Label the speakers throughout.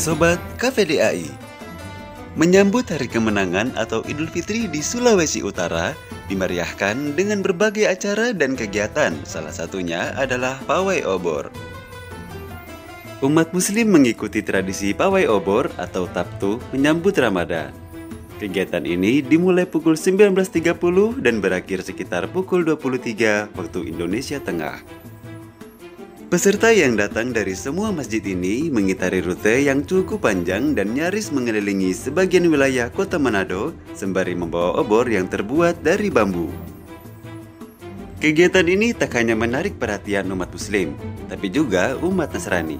Speaker 1: Sobat KVDAI Menyambut hari kemenangan atau Idul Fitri di Sulawesi Utara dimeriahkan dengan berbagai acara dan kegiatan, salah satunya adalah pawai obor. Umat muslim mengikuti tradisi pawai obor atau taptu menyambut Ramadan. Kegiatan ini dimulai pukul 19.30 dan berakhir sekitar pukul 23 waktu Indonesia Tengah. Peserta yang datang dari semua masjid ini mengitari rute yang cukup panjang dan nyaris mengelilingi sebagian wilayah kota Manado sembari membawa obor yang terbuat dari bambu. Kegiatan ini tak hanya menarik perhatian umat muslim, tapi juga umat Nasrani.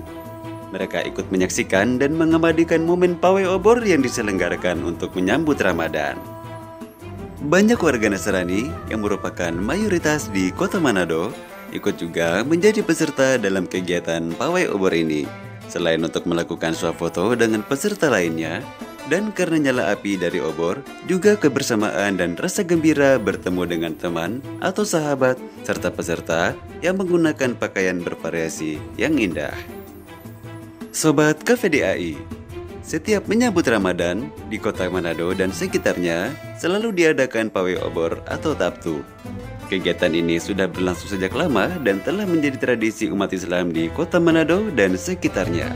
Speaker 1: Mereka ikut menyaksikan dan mengabadikan momen pawai obor yang diselenggarakan untuk menyambut Ramadan. Banyak warga Nasrani yang merupakan mayoritas di kota Manado ikut juga menjadi peserta dalam kegiatan pawai obor ini. Selain untuk melakukan swafoto dengan peserta lainnya, dan karena nyala api dari obor, juga kebersamaan dan rasa gembira bertemu dengan teman atau sahabat serta peserta yang menggunakan pakaian bervariasi yang indah. Sobat KVDAI, setiap menyambut Ramadan di kota Manado dan sekitarnya selalu diadakan pawai obor atau taptu Kegiatan ini sudah berlangsung sejak lama dan telah menjadi tradisi umat Islam di kota Manado dan sekitarnya.